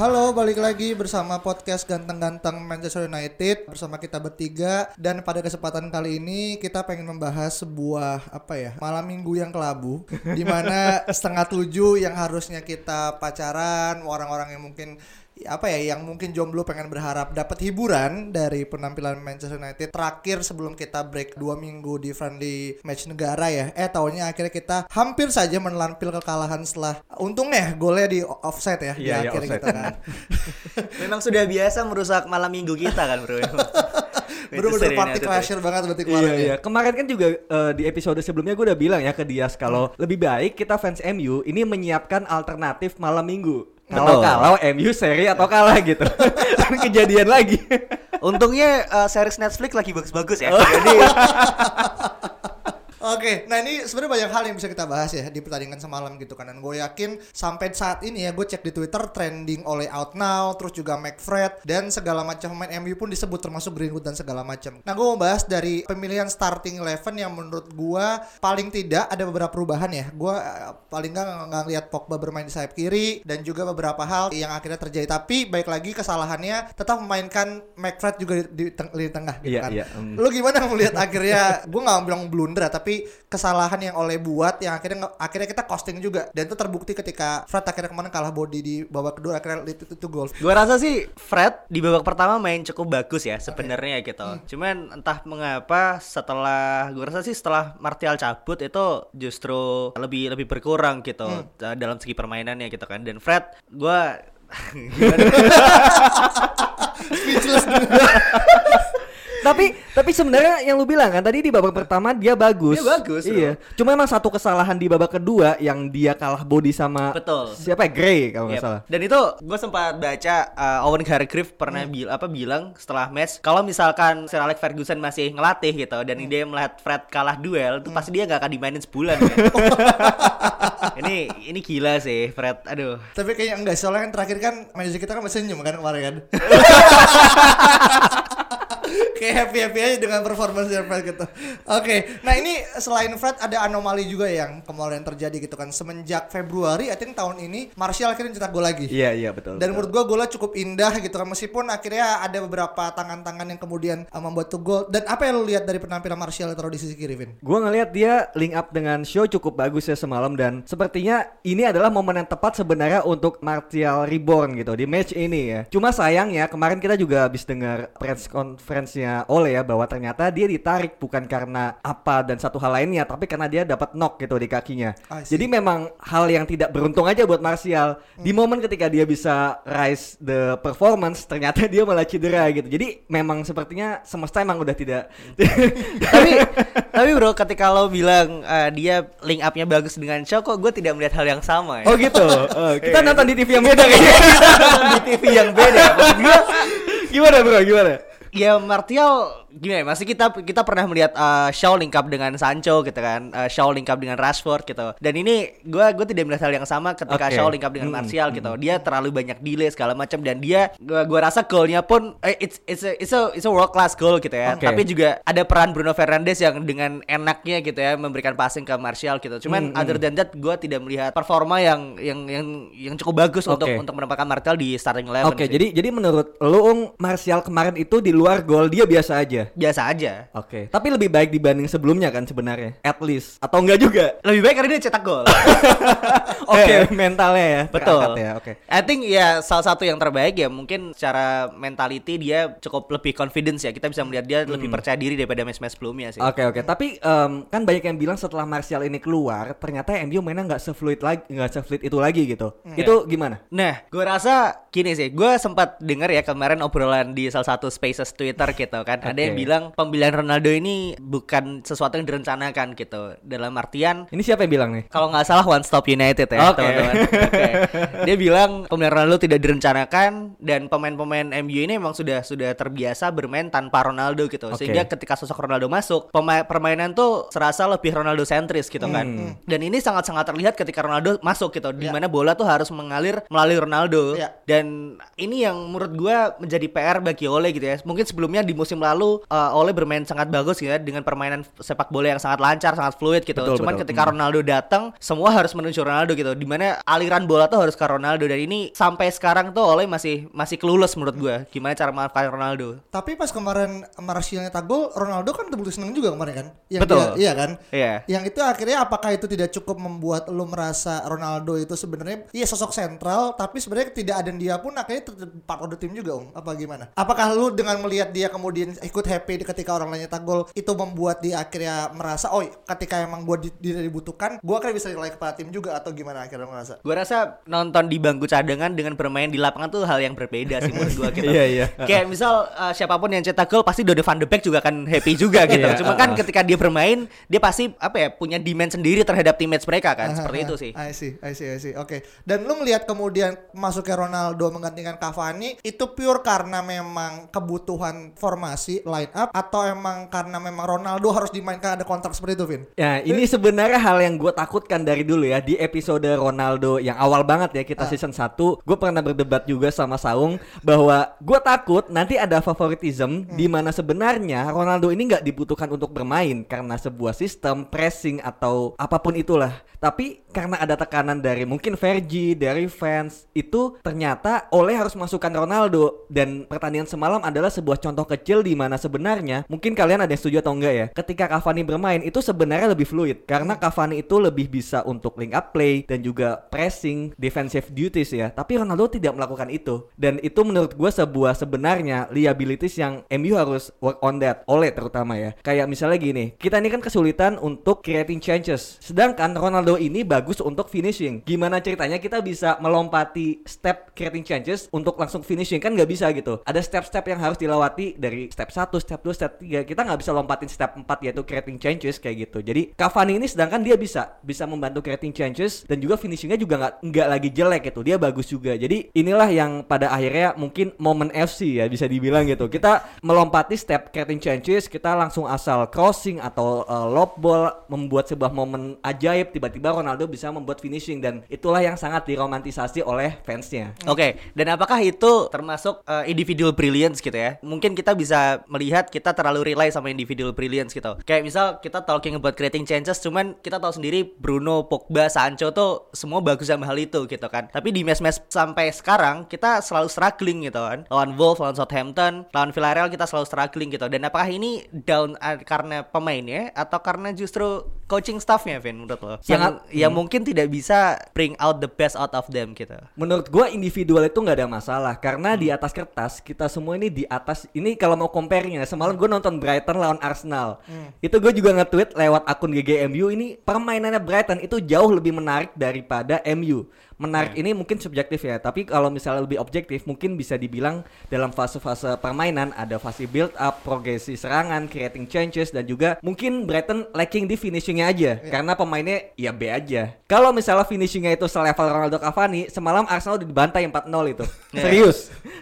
Halo, balik lagi bersama podcast Ganteng-Ganteng Manchester United bersama kita bertiga. Dan pada kesempatan kali ini kita pengen membahas sebuah apa ya malam minggu yang kelabu di mana setengah tujuh yang harusnya kita pacaran orang-orang yang mungkin apa ya yang mungkin jomblo pengen berharap dapat hiburan dari penampilan Manchester United terakhir sebelum kita break dua minggu di friendly match negara ya eh tahunnya akhirnya kita hampir saja menelan pil kekalahan setelah untungnya golnya di offside ya di Iya, iya, akhir offside. gitu kan Memang sudah biasa merusak malam minggu kita kan bro Bener-bener Manchester party United crasher banget berarti Iya kemarin iya. ya. Kemarin kan juga eh, di episode sebelumnya gue udah bilang ya ke Dias kalau lebih baik kita fans MU ini menyiapkan alternatif malam minggu. Kalau kalau MU seri atau kalah gitu. Tapi Kejadian lagi. Untungnya eh, series Netflix lagi bagus-bagus ya Jadi Oke, nah ini sebenarnya banyak hal yang bisa kita bahas ya di pertandingan semalam gitu kan. Dan gue yakin sampai saat ini ya gue cek di Twitter trending oleh Out Now, terus juga McFred dan segala macam pemain MU pun disebut termasuk Greenwood dan segala macam. Nah gue mau bahas dari pemilihan starting eleven yang menurut gue paling tidak ada beberapa perubahan ya. Gue eh, paling nggak nggak ngeliat Pogba bermain di sayap kiri dan juga beberapa hal yang akhirnya terjadi. Tapi baik lagi kesalahannya tetap memainkan McFred juga di, di, di tengah gitu Iya, kan. iya, mm. Lu gimana melihat akhirnya gue nggak bilang blunder tapi kesalahan yang oleh buat yang akhirnya akhirnya kita costing juga dan itu terbukti ketika Fred akhirnya kemarin kalah body di babak kedua akhirnya itu, itu, itu gol. Gue rasa sih Fred di babak pertama main cukup bagus ya sebenarnya gitu. Cuman entah mengapa setelah gue rasa sih setelah Martial cabut itu justru lebih lebih berkurang gitu eh, dalam segi permainannya gitu kan. Dan Fred gue Speechless. Tapi tapi sebenarnya yang lu bilang kan tadi di babak pertama dia bagus. Dia bagus, bro. Iya. Cuma emang satu kesalahan di babak kedua yang dia kalah body sama Betul. siapa ya Gray kalau nggak Yep. salah. Dan itu gue sempat baca uh, Owen Hargreaves pernah bil apa bilang setelah match kalau misalkan Sir Alex Ferguson masih ngelatih gitu dan dia melihat Fred kalah duel itu pasti dia nggak akan dimainin sebulan. kan. ini ini gila sih Fred. Aduh. tapi kayaknya enggak soalnya kan terakhir kan manajer kita kan masih senyum kan kemarin kan. Kayak happy happy aja dengan performance dari Fred gitu. Oke, nah ini selain Fred ada anomali juga yang kemarin terjadi gitu kan. Semenjak Februari, I think tahun ini Martial akhirnya cetak gol lagi. Iya iya betul. Dan betul. menurut gua golnya cukup indah gitu kan meskipun akhirnya ada beberapa tangan-tangan yang kemudian uh, membuat tuh gol. Dan apa yang lu lihat dari penampilan Martial taruh di sisi kiri, Vin? Gua ngelihat dia link up dengan show cukup bagus ya semalam dan sepertinya ini adalah momen yang tepat sebenarnya untuk Martial Reborn gitu di match ini ya. Cuma sayangnya kemarin kita juga habis dengar press conference-nya Ole ya bahwa ternyata dia ditarik bukan karena apa dan satu hal lainnya tapi karena dia dapat knock gitu di kakinya. Jadi memang hal yang tidak beruntung aja buat Martial. Di momen ketika dia bisa rise the performance ternyata dia malah cedera gitu. Jadi memang sepertinya semesta emang udah tidak tapi tapi bro ketika lo bilang uh, dia link upnya bagus dengan Shaw kok gue tidak melihat hal yang sama ya. Oh gitu. Oh, kita nonton di TV yang beda kayaknya. di TV yang beda. Maksud gue gimana bro? Gimana? Ya Martial ya, masih kita kita pernah melihat uh, Shaw link up dengan Sancho gitu kan uh, Shaw link up dengan Rashford gitu dan ini gue gue tidak melihat hal yang sama ketika Oke. Shaw link up dengan Hmm, Martial gitu dia terlalu banyak delay segala macam dan dia gua gua rasa golnya pun eh, it's it's a, it's a, it's a world class goal gitu ya Oke. tapi juga ada peran Bruno Fernandes yang dengan enaknya gitu ya memberikan passing ke Martial gitu cuman Hmm, other than that gue tidak melihat performa yang yang yang yang cukup bagus untuk Oke. untuk menempatkan Martial di starting eleven Oke, sih. jadi jadi menurut lu Ung, Martial kemarin itu di luar gol dia biasa aja. Aja. biasa aja. Oke, tapi lebih baik dibanding sebelumnya kan sebenarnya. At least atau enggak juga? Lebih baik karena dia cetak gol. Oke, Eh, mentalnya ya. Betul. ya. Oke. I think ya salah satu yang terbaik ya mungkin secara mentality dia cukup lebih confidence ya. Kita bisa melihat dia lebih percaya diri daripada match-match sebelumnya sih. Oke oke, tapi em, kan banyak yang bilang setelah Martial ini keluar, ternyata MU mainnya nggak sefluid lagi, nggak sefluid itu lagi gitu. Itu gimana? Nah, gue rasa gini sih, gue sempat dengar ya kemarin obrolan di salah satu spaces Twitter gitu kan, ada yang bilang pembelian Ronaldo ini bukan sesuatu yang direncanakan gitu. Dalam artian Ini siapa yang bilang nih? kalau nggak salah One Stop United ya Oke. teman-teman. Oke. Dia bilang pembelian Ronaldo tidak direncanakan dan pemain-pemain MU ini memang sudah sudah terbiasa bermain tanpa Ronaldo gitu. Oke. Sehingga ketika sosok Ronaldo masuk, permainan tuh serasa lebih Ronaldo sentris gitu kan. Hmm. Dan ini sangat-sangat terlihat ketika Ronaldo masuk gitu, di mana bola tuh harus mengalir melalui Ronaldo. Ya. Dan ini yang menurut gua menjadi PR bagi Ole gitu ya. Mungkin sebelumnya di musim lalu uh, Ole bermain sangat bagus gitu ya dengan permainan sepak bola yang sangat lancar, sangat fluid gitu. Betul, Cuman betul. ketika Ronaldo datang, semua harus menuju Ronaldo gitu. Di mana aliran bola tuh harus ke Ronaldo dan ini sampai sekarang tuh Ole masih masih clueless menurut gua gimana cara memanfaatkan Ronaldo. Tapi pas kemarin Martial nyetak gol, Ronaldo kan terbukti seneng juga kemarin kan? Yang Betul. dia- iya kan? Iya. Yang itu akhirnya apakah itu tidak cukup membuat lu merasa Ronaldo itu sebenarnya iya sosok sentral, tapi sebenarnya tidak ada dia pun akhirnya tetap part of the team juga, Om. Apa gimana? Apakah lu dengan melihat dia kemudian ikut happy ketika orang lain nyetak gol itu membuat dia akhirnya merasa, oh ketika emang gua di- tidak dibutuhkan, gua akhirnya bisa nilai kepada tim juga atau gimana akhirnya merasa? Gue rasa nonton di bangku cadangan dengan bermain di lapangan tuh hal yang berbeda sih menurut gue gitu. Iya, iya. Kayak misal uh, siapa pun yang cetak gol pasti Donny van de Beek juga akan happy juga gitu. Iya, Cuma kan ketika dia bermain dia pasti apa ya punya demand sendiri terhadap teammates mereka kan seperti itu sih. I see, I see, I see. Oke. Dan lu ngelihat kemudian masuknya Ronaldo menggantikan Cavani itu pure karena memang kebutuhan formasi line up atau emang karena memang Ronaldo harus dimainkan ada kontrak seperti itu, Vin? Ya, ini sebenarnya hal yang gue takutkan dari dulu ya di episode Ronaldo yang awal banget ya kita season 1 gue pernah berdebat juga sama Saung bahwa gue takut nanti ada favoritism di mana sebenarnya Ronaldo ini nggak dibutuhkan untuk bermain karena sebuah sistem pressing atau apa pun itulah. Tapi karena ada tekanan dari mungkin Vergi dari fans itu ternyata oleh harus masukkan Ronaldo. Dan pertandingan semalam adalah sebuah contoh kecil di mana sebenarnya mungkin kalian ada yang setuju atau enggak ya ketika Cavani bermain itu sebenarnya lebih fluid. Karena Cavani itu lebih bisa untuk link up play dan juga pressing defensive duties ya. Tapi Ronaldo tidak melakukan itu. Dan itu menurut gue sebuah sebenarnya liabilities yang MU harus work on that oleh terutama ya. Kayak misalnya gini kita ini kan kesulitan untuk creating changes sedangkan Ronaldo ini bagus untuk finishing. Gimana ceritanya kita bisa melompati step creating changes untuk langsung finishing? Kan nggak bisa gitu. Ada step-step yang harus dilewati dari step 1, step 2, step 3 kita nggak bisa lompatin step 4 yaitu creating changes kayak gitu. Jadi Cavani ini sedangkan dia bisa bisa membantu creating changes dan juga finishingnya juga nggak lagi jelek gitu. Dia bagus juga. Jadi inilah yang pada akhirnya mungkin momen FC ya bisa dibilang gitu. Kita melompati step creating changes kita langsung asal crossing atau uh, lob ball membuat sebuah momen ajaib tiba-tiba Ronaldo bisa membuat finishing. Dan itulah yang sangat diromantisasi oleh fansnya. Oke, dan apakah itu termasuk uh, individual brilliance gitu ya? Mungkin kita bisa melihat kita terlalu rely sama individual brilliance gitu. Kayak misal kita talking about creating chances, cuman kita tahu sendiri Bruno, Pogba, Sancho tuh semua bagus sama hal itu gitu kan. Tapi di match-match sampai sekarang kita selalu struggling gitu kan. Lawan Wolves, lawan Southampton, lawan Villarreal kita selalu struggling gitu. Dan apakah ini down uh, karena pemainnya atau karena justru coaching staffnya, Vin menurut lo? Sangat- yang, yang mungkin tidak bisa bring out the best out of them gitu. Menurut gua individual itu nggak ada masalah karena di atas kertas kita semua ini di atas ini kalau mau compare-nya semalam gue nonton Brighton lawan Arsenal. Itu gue juga nge-tweet lewat akun GGMU ini permainannya Brighton itu jauh lebih menarik daripada MU menarik ini mungkin subjektif ya tapi kalau misalnya lebih objektif mungkin bisa dibilang dalam fase-fase permainan ada fase build up progresi serangan creating changes dan juga mungkin Brighton lacking di finishingnya aja. Karena pemainnya ya B aja. Kalau misalnya finishingnya itu selevel Ronaldo Cavani semalam Arsenal udah dibantai 4-0 itu. Serius?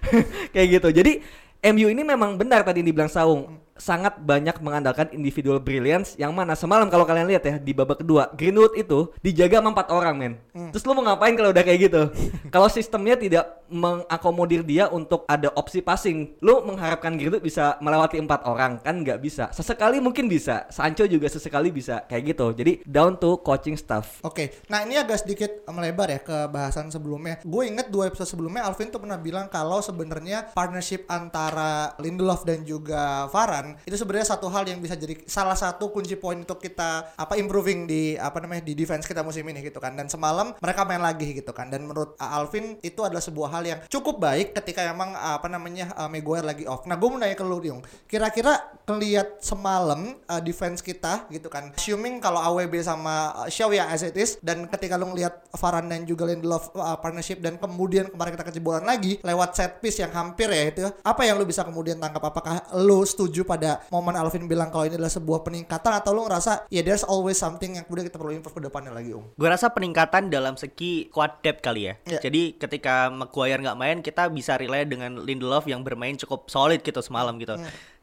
Kayak gitu. Jadi MU ini memang benar tadi yang dibilang Saung sangat banyak mengandalkan individual brilliance yang mana semalam kalau kalian lihat ya di babak kedua Greenwood itu dijaga sama empat orang men. Terus lu mau ngapain kalau udah kayak gitu? Kalau sistemnya tidak mengakomodir dia untuk ada opsi passing lu mengharapkan Greenwood bisa melewati empat orang? Kan nggak bisa. Sesekali mungkin bisa. Sancho juga sesekali bisa kayak gitu. Jadi down to coaching staff. Oke, nah ini agak sedikit melebar ya ke bahasan sebelumnya. Gue inget dua episode sebelumnya Alvin tuh pernah bilang kalau sebenarnya partnership antara Lindelof dan juga Varane kan. Itu sebenarnya satu hal yang bisa jadi salah satu kunci poin untuk kita apa improving di apa namanya di defense kita musim ini gitu kan. Dan semalam mereka main lagi gitu kan. Dan menurut Alvin itu adalah sebuah hal yang cukup baik ketika emang apa namanya uh, Maguire lagi off. Nah, gue mau nanya ke lu, Yung. Kira-kira ngelihat semalam uh, defense kita gitu kan. Assuming kalau AWB sama uh, Shaw ya as it is dan ketika lu ngelihat Varane dan juga Lindelof uh, partnership dan kemudian kemarin kita kejebolan lagi lewat set piece yang hampir ya itu apa yang lu bisa kemudian tangkap apakah lu setuju pada momen Alvin bilang kalau ini adalah sebuah peningkatan atau lu ngerasa ya there's always something yang kemudian kita perlu improve ke depannya lagi um Gue rasa peningkatan dalam segi squad depth kali ya. Iya. Jadi ketika Maguire nggak main, kita bisa rely dengan Lindelof yang bermain cukup solid gitu semalam gitu.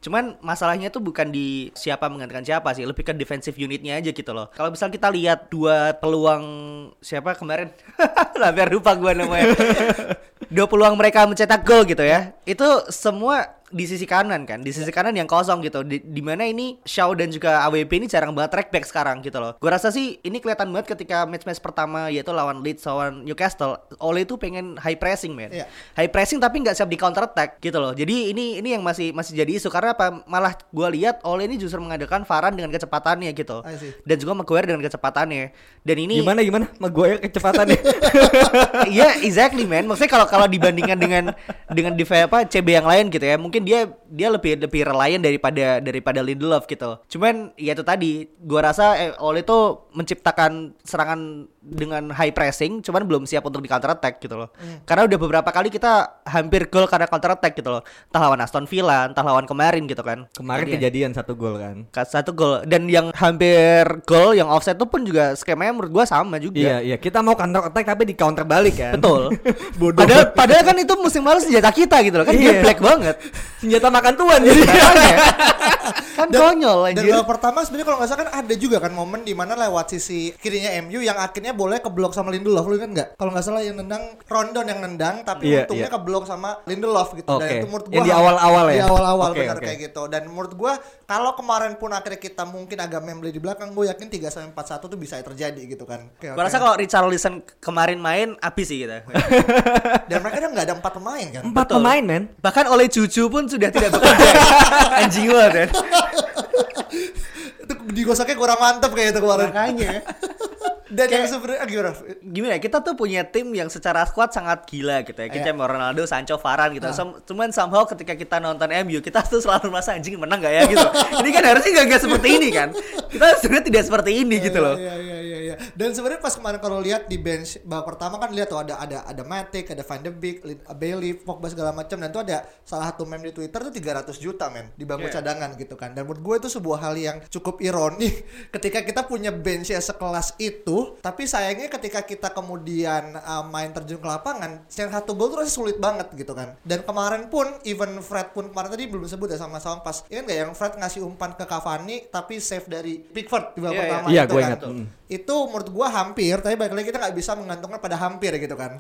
Cuman masalahnya tuh bukan di siapa menggantikan siapa sih, lebih ke defensive unitnya aja gitu loh. Kalau misal kita lihat dua peluang siapa kemarin, hampir lupa gue namanya. dua peluang mereka mencetak gol gitu ya. Itu semua di sisi kanan kan, di sisi kanan yang kosong gitu. Di, di mana ini Shaw dan juga AWP ini jarang banget track back sekarang gitu loh. Gue rasa sih ini kelihatan banget ketika match-match pertama yaitu lawan Leeds lawan Newcastle. Ole itu pengen high pressing men. Iya. High pressing tapi nggak siap di counter attack gitu loh. Jadi ini ini yang masih masih jadi isu karena apa? Malah gue lihat Ole ini justru mengadakan Varane dengan kecepatannya gitu. Dan juga Maguire dengan kecepatannya. Dan ini Gimana gimana? Maguire kecepatannya. Iya, exactly man. Maksudnya kalau kalau dibandingkan dengan dengan div apa CB yang lain gitu ya, mungkin dia dia lebih lebih reliant daripada daripada Lindelof gitu. Cuman ya itu tadi, gua rasa eh, Ole itu menciptakan serangan dengan high pressing, cuman belum siap untuk di counter attack gitu loh. Karena udah beberapa kali kita hampir gol karena counter attack gitu loh. Entah lawan Aston Villa, entah lawan kemarin gitu kan. Kemarin Jadi ya, kejadian satu gol kan. satu gol dan yang hampir gol yang offset itu pun juga skemanya menurut gua sama juga. Iya, iya. Kita mau counter attack tapi di counter balik kan. Betul. Bodoh. Padahal, padahal kan itu musim lalu senjata kita gitu loh kan Iya. dia black banget. Senjata makan tuan jadi. Kan konyol Dan anjir. babak pertama sebenarnya kalau nggak salah kan ada juga kan momen di mana lewat sisi kirinya MU yang akhirnya boleh keblok sama Lindelof lu kan nggak? Kalau nggak salah yang nendang Rondon yang nendang tapi Iya, untungnya iya. keblok sama Lindelof gitu. Dan Oke. itu menurut gua Yang di awal-awal Di ya? awal-awal Oke, benar oke. kayak gitu. Dan menurut gua kalau kemarin pun akhirnya kita mungkin agak membeli di belakang, gue yakin 3 sampai 4 1 tuh bisa terjadi gitu kan. Oke, Gua oke. rasa kalau Richarlison kemarin main habis sih kita. dan mereka udah nggak ada empat pemain kan. Empat Betul. pemain men. Bahkan oleh Cucu pun sudah tidak bekerja. Anjing banget ya. Itu digosoknya kurang mantep kayak itu kemarin. Makanya. Dan yang sebenarnya ah, gimana? Gimana ya, kita tuh punya tim yang secara squad sangat gila gitu ya. Kita Iya. mau Ronaldo, Sancho, Varane gitu. Sem- Cuman somehow ketika kita nonton MU, kita tuh selalu merasa anjing menang gak ya gitu. ini kan harusnya gak, gak seperti ini kan. Kita sebenarnya tidak seperti ini gitu loh. Iya iya iya iya. Dan sebenarnya pas kemarin kalau lihat di bench babak pertama kan lihat tuh ada ada ada Matic, ada Van de Beek, Lin- Bailey, Pogba segala macam dan tuh ada salah satu meme di Twitter tuh 300 juta men di bangku Iya. cadangan gitu kan. Dan menurut gue itu sebuah hal yang cukup ironi ketika kita punya bench yang sekelas itu, tapi sayangnya ketika kita kemudian uh, main terjun ke lapangan, yang satu gol tuh rasanya sulit banget gitu kan. Dan kemarin pun even Fred pun kemarin tadi belum sebut ya sama sama pas ingat gak yang Fred ngasih umpan ke Cavani tapi save dari Pickford di babak Iya, iya. pertama Iya, itu gue kan. ingat. Itu menurut gua hampir, tapi balik lagi kita nggak bisa menggantungkan pada hampir gitu kan.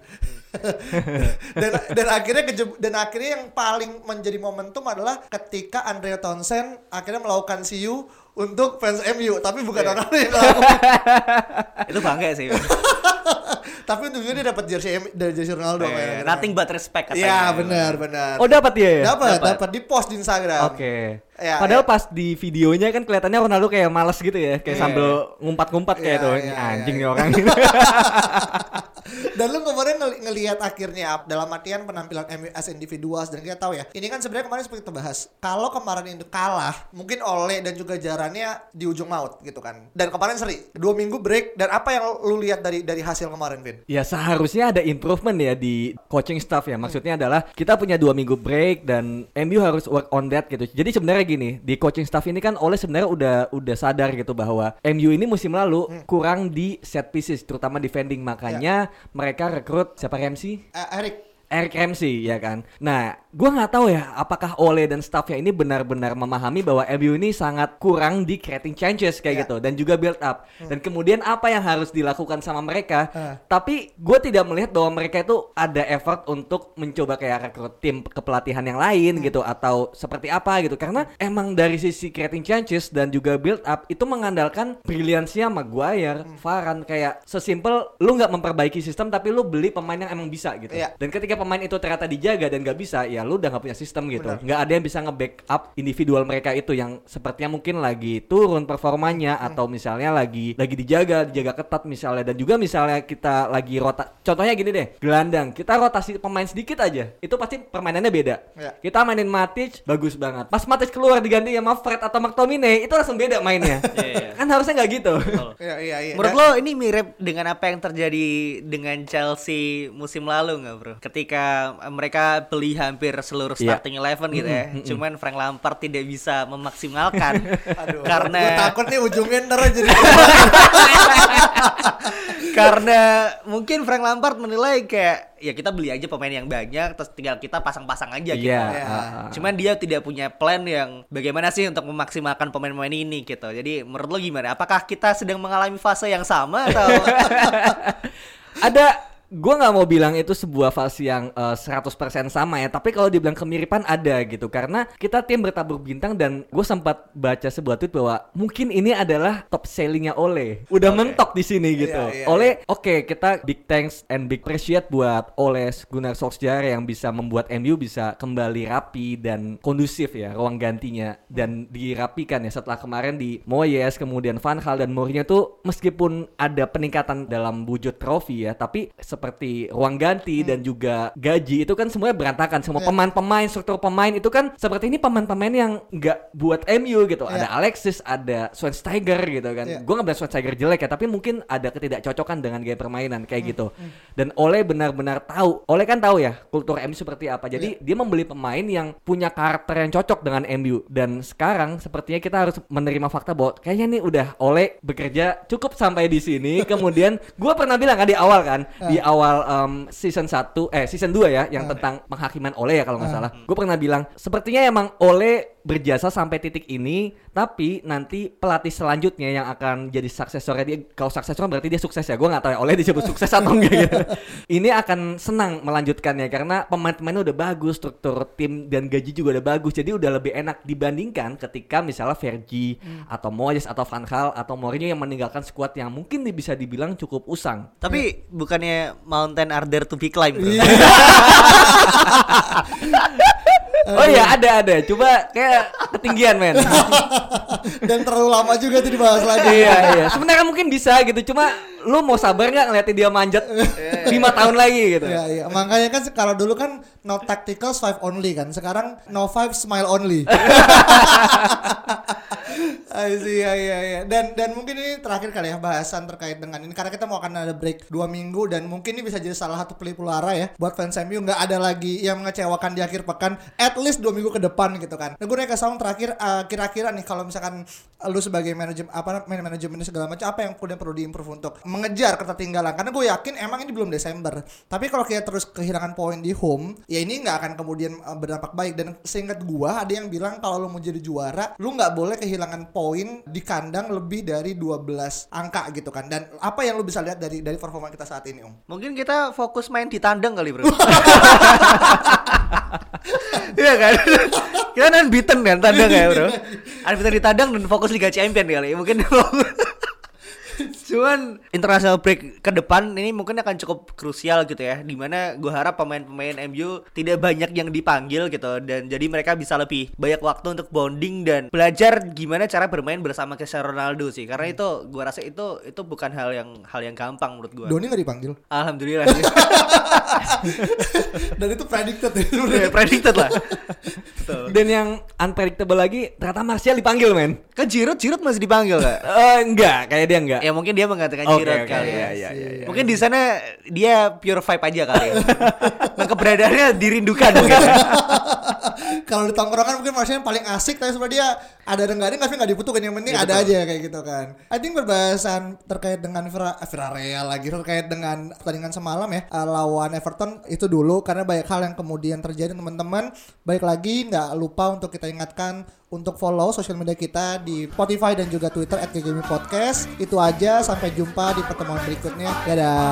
dan dan akhirnya dan akhirnya yang paling menjadi momentum adalah ketika Andrea Townsend akhirnya melakukan CU untuk fans MU, tapi bukan Iya. Ronaldo yang melakukan. Itu bangga sih. tapi untungnya dia dapat jersey M- dari jersey Ronaldo. Eh, kayaknya. nothing but respect katanya. Iya benar benar. Oh dapat dia ya? dapat Dapat. di post di Instagram. Oke. Ya, Padahal ya. pas di videonya kan kelihatannya Ronaldo kayak males gitu ya, kayak Iya. sambil ngumpat-ngumpat kayak Iya, tuh. iya, Anjing iya. nih orang. Dan lu kemarin ngeli- ngelihat akhirnya dalam artian penampilan MU as individuals dan kita tahu ya. Ini kan sebenarnya kemarin seperti kita bahas. Kalau kemarin itu kalah, mungkin Ole dan juga jarannya di ujung maut gitu kan. Dan kemarin seri, dua minggu break. Dan apa yang lu lihat dari dari hasil kemarin, Vin? Ya seharusnya ada improvement ya di coaching staff ya. Maksudnya adalah kita punya dua minggu break dan MU harus work on that gitu. Jadi sebenarnya gini di coaching staff ini kan oleh sebenarnya udah udah sadar gitu bahwa MU ini musim lalu kurang di set pieces terutama defending. Makanya mereka rekrut siapa Ramsey? Eh, Erik, Eric Ramsey ya kan. Nah, gua nggak tahu ya apakah Ole dan staffnya ini benar-benar memahami bahwa MU ini sangat kurang di creating chances kayak Ya. gitu dan juga build up. Dan kemudian apa yang harus dilakukan sama mereka? Ah. Tapi gue tidak melihat bahwa mereka itu ada effort untuk mencoba kayak rekrut tim kepelatihan yang lain gitu atau seperti apa gitu. Karena emang dari sisi creating chances dan juga build up itu mengandalkan brilliance-nya Maguire, Varane kayak sesimpel lu nggak memperbaiki sistem tapi lu beli pemain yang emang bisa gitu. Iya. Dan ketika ketika pemain itu ternyata dijaga dan nggak bisa, ya lu udah nggak punya sistem gitu. Nggak ada yang bisa nge-backup individual mereka itu yang sepertinya mungkin lagi turun performanya Hmm. atau misalnya lagi lagi dijaga, dijaga ketat misalnya dan juga misalnya kita lagi rota. Contohnya gini deh, gelandang. Kita rotasi pemain sedikit aja, itu pasti permainannya beda. Ya. Kita mainin Matic bagus banget. Pas Matic keluar diganti sama Fred atau McTominay, itu langsung beda mainnya. Iya, iya. kan harusnya nggak gitu. Iya iya iya. Menurut lo ini mirip dengan apa yang terjadi dengan Chelsea musim lalu nggak bro? Ketika eh, mereka beli hampir seluruh Iya. starting eleven gitu ya, cuman Frank Lampard tidak bisa memaksimalkan Aduh, karena gue takut nih ujungnya ntar jadi karena mungkin Frank Lampard menilai kayak ya kita beli aja pemain yang banyak terus tinggal kita pasang-pasang aja gitu. Iya. Iya. ah, ah. Cuman dia tidak punya plan yang bagaimana sih untuk memaksimalkan pemain-pemain ini gitu. Jadi menurut lo gimana? Apakah kita sedang mengalami fase yang sama atau ada gua nggak mau bilang itu sebuah fase yang eh, 100% sama ya tapi kalau dibilang kemiripan ada gitu. Karena kita tim bertabur bintang dan gue sempat baca sebuah tweet bahwa mungkin ini adalah top sellingnya Ole. Udah mentok di sini gitu. Iya, iya, Ole oke kita big thanks and big appreciate buat Ole Gunnar Solskjaer yang bisa membuat MU bisa kembali rapi dan kondusif ya ruang gantinya dan dirapikan ya. Setelah kemarin di Moyes kemudian Van Gaal dan Mourinho tuh meskipun ada peningkatan dalam wujud trofi ya tapi seperti ruang ganti dan juga gaji itu kan semuanya berantakan. Semua Iya. pemain-pemain struktur pemain itu kan seperti ini pemain-pemain yang nggak buat MU gitu. Iya. ada Alexis ada Schweinsteiger gitu kan. Iya. gue nggak bilang Schweinsteiger jelek ya tapi mungkin ada ketidakcocokan dengan gaya permainan Hmm, kayak gitu dan Ole benar-benar tahu Ole kan tahu ya kultur MU seperti apa. Jadi Iya. dia membeli pemain yang punya karakter yang cocok dengan MU dan sekarang sepertinya kita harus menerima fakta bahwa kayaknya nih udah Ole bekerja cukup sampai di sini. Kemudian gue pernah bilang kan di awal kan di awal em, season 1 eh season 2 ya yang tentang penghakiman Ole ya kalau nggak salah. Gue pernah bilang sepertinya emang Ole berjasa sampai titik ini tapi nanti pelatih selanjutnya yang akan jadi suksesornya dia kalau suksesor berarti dia sukses ya gue nggak tahu ya Ole disebut sukses atau enggak gitu. Ini akan senang melanjutkannya karena pemain-pemainnya udah bagus struktur tim dan gaji juga udah bagus jadi udah lebih enak dibandingkan ketika misalnya Fergie atau Moyes atau Van Gaal atau Mourinho yang meninggalkan skuad yang mungkin bisa dibilang cukup usang. Tapi bukannya mountain are there to be climbed. oh iya ada ada. Coba kayak ketinggian men. Dan terlalu lama juga tuh dibahas lagi. iya iya. Sebenarnya mungkin bisa gitu. Cuma lu mau sabar nggak ngeliatin dia manjat lima tahun lagi gitu Iya iya makanya kan kalau dulu kan no tactical five only kan sekarang no five smile only. I see, iya iya iya. Dan dan mungkin ini terakhir kali ya bahasan terkait dengan ini karena kita mau akan ada break dua minggu dan mungkin ini bisa jadi salah satu pelipu lara ya buat fans MU nggak ada lagi yang mengecewakan di akhir pekan at least dua minggu ke depan gitu kan. Nah gue nanya ke Saung terakhir eh, kira-kira nih kalau misalkan lu sebagai manajemen apa man- manajemen segala macam apa yang kemudian perlu diimprove untuk mengejar ketertinggalan karena gue yakin emang ini belum Desember tapi kalau kita terus kehilangan poin di home ya ini nggak akan kemudian eh, berdampak baik dan seingat gua ada yang bilang kalau lu mau jadi juara lu nggak boleh kehilangan poin di kandang lebih dari 12 angka gitu kan dan apa yang lu bisa lihat dari dari performa kita saat ini om Mungkin kita fokus main di tandang kali bro. Iya kan? Kita unbeaten kan tandang ya bro. Unbeaten di tandang dan fokus Liga Champion kali. Mungkin Cuman international break ke depan ini mungkin akan cukup krusial gitu ya Di mana gue harap pemain-pemain MU tidak banyak yang dipanggil gitu Dan jadi mereka bisa lebih banyak waktu untuk bonding dan belajar gimana cara bermain bersama Cristiano Ronaldo sih. Karena itu gue rasa itu itu bukan hal yang hal yang gampang menurut gue Doni nggak dipanggil? Alhamdulillah dan itu predicted ya sebenarnya. predicted lah. Betul. dan yang unpredictable lagi ternyata Martial dipanggil men. Kan Giroud, Giroud masih dipanggil gak? Eh, enggak. Kayak dia enggak ya mungkin dia menggantikan Oke, Giroud oke, kali iya, ya. iya, iya, iya. Mungkin di sana dia pure vibe aja kali. ya. nah, keberadaannya dirindukan mungkin. kalau di tongkrongan mungkin maksudnya paling asik tapi sebenarnya dia ada dan nggak ada tapi nggak dibutuhkan yang penting ada aja kayak gitu kan I think berbahasan terkait dengan Vira, eh, Villarreal lagi terkait dengan pertandingan semalam ya eh, lawan Everton itu dulu karena banyak hal yang kemudian terjadi teman-teman baik lagi nggak lupa untuk kita ingatkan untuk follow sosial media kita di Spotify dan juga Twitter at Podcast. Itu aja sampai jumpa di pertemuan berikutnya. Dadah